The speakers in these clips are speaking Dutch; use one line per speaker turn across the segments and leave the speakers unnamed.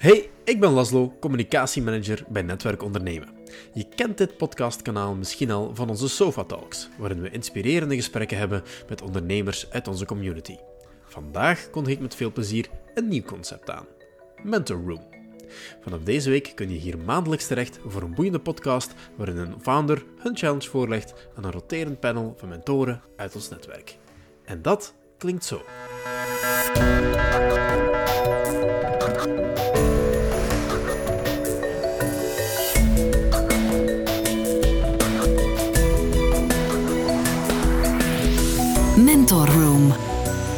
Hey, ik ben Laszlo, communicatiemanager bij Netwerk Ondernemen. Je kent dit podcastkanaal misschien al van onze Sofa Talks, waarin we inspirerende gesprekken hebben met ondernemers uit onze community. Vandaag kondig ik met veel plezier een nieuw concept aan: Mentor Room. Vanaf deze week kun je hier maandelijks terecht voor een boeiende podcast waarin een founder hun challenge voorlegt aan een roterend panel van mentoren uit ons netwerk. En dat klinkt zo.
Mentor Room.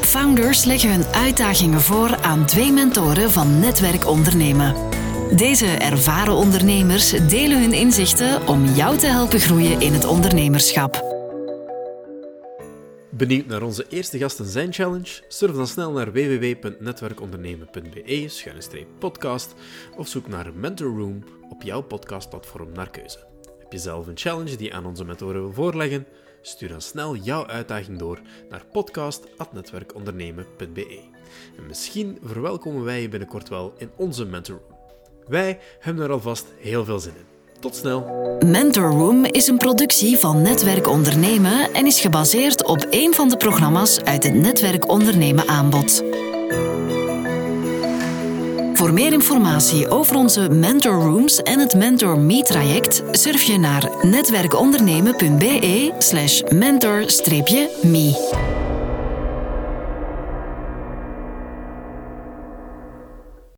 Founders leggen hun uitdagingen voor aan twee mentoren van Netwerk Ondernemen. Deze ervaren ondernemers delen hun inzichten om jou te helpen groeien in het ondernemerschap.
Benieuwd naar onze eerste gast en zijn challenge? Surf dan snel naar www.netwerkondernemen.be-podcast of zoek naar Mentor Room op jouw podcastplatform naar keuze. Heb je zelf een challenge die aan onze mentoren wil voorleggen? Stuur dan snel jouw uitdaging door naar podcast.netwerkondernemen.be. En misschien verwelkomen wij je binnenkort wel in onze Mentor Room. Wij hebben er alvast heel veel zin in. Tot snel!
Mentor Room is een productie van Netwerk Ondernemen en is gebaseerd op een van de programma's uit het Netwerk Ondernemen aanbod. Voor meer informatie over onze Mentor Rooms en het Mentor Me traject surf je naar netwerkondernemen.be slash mentor-me.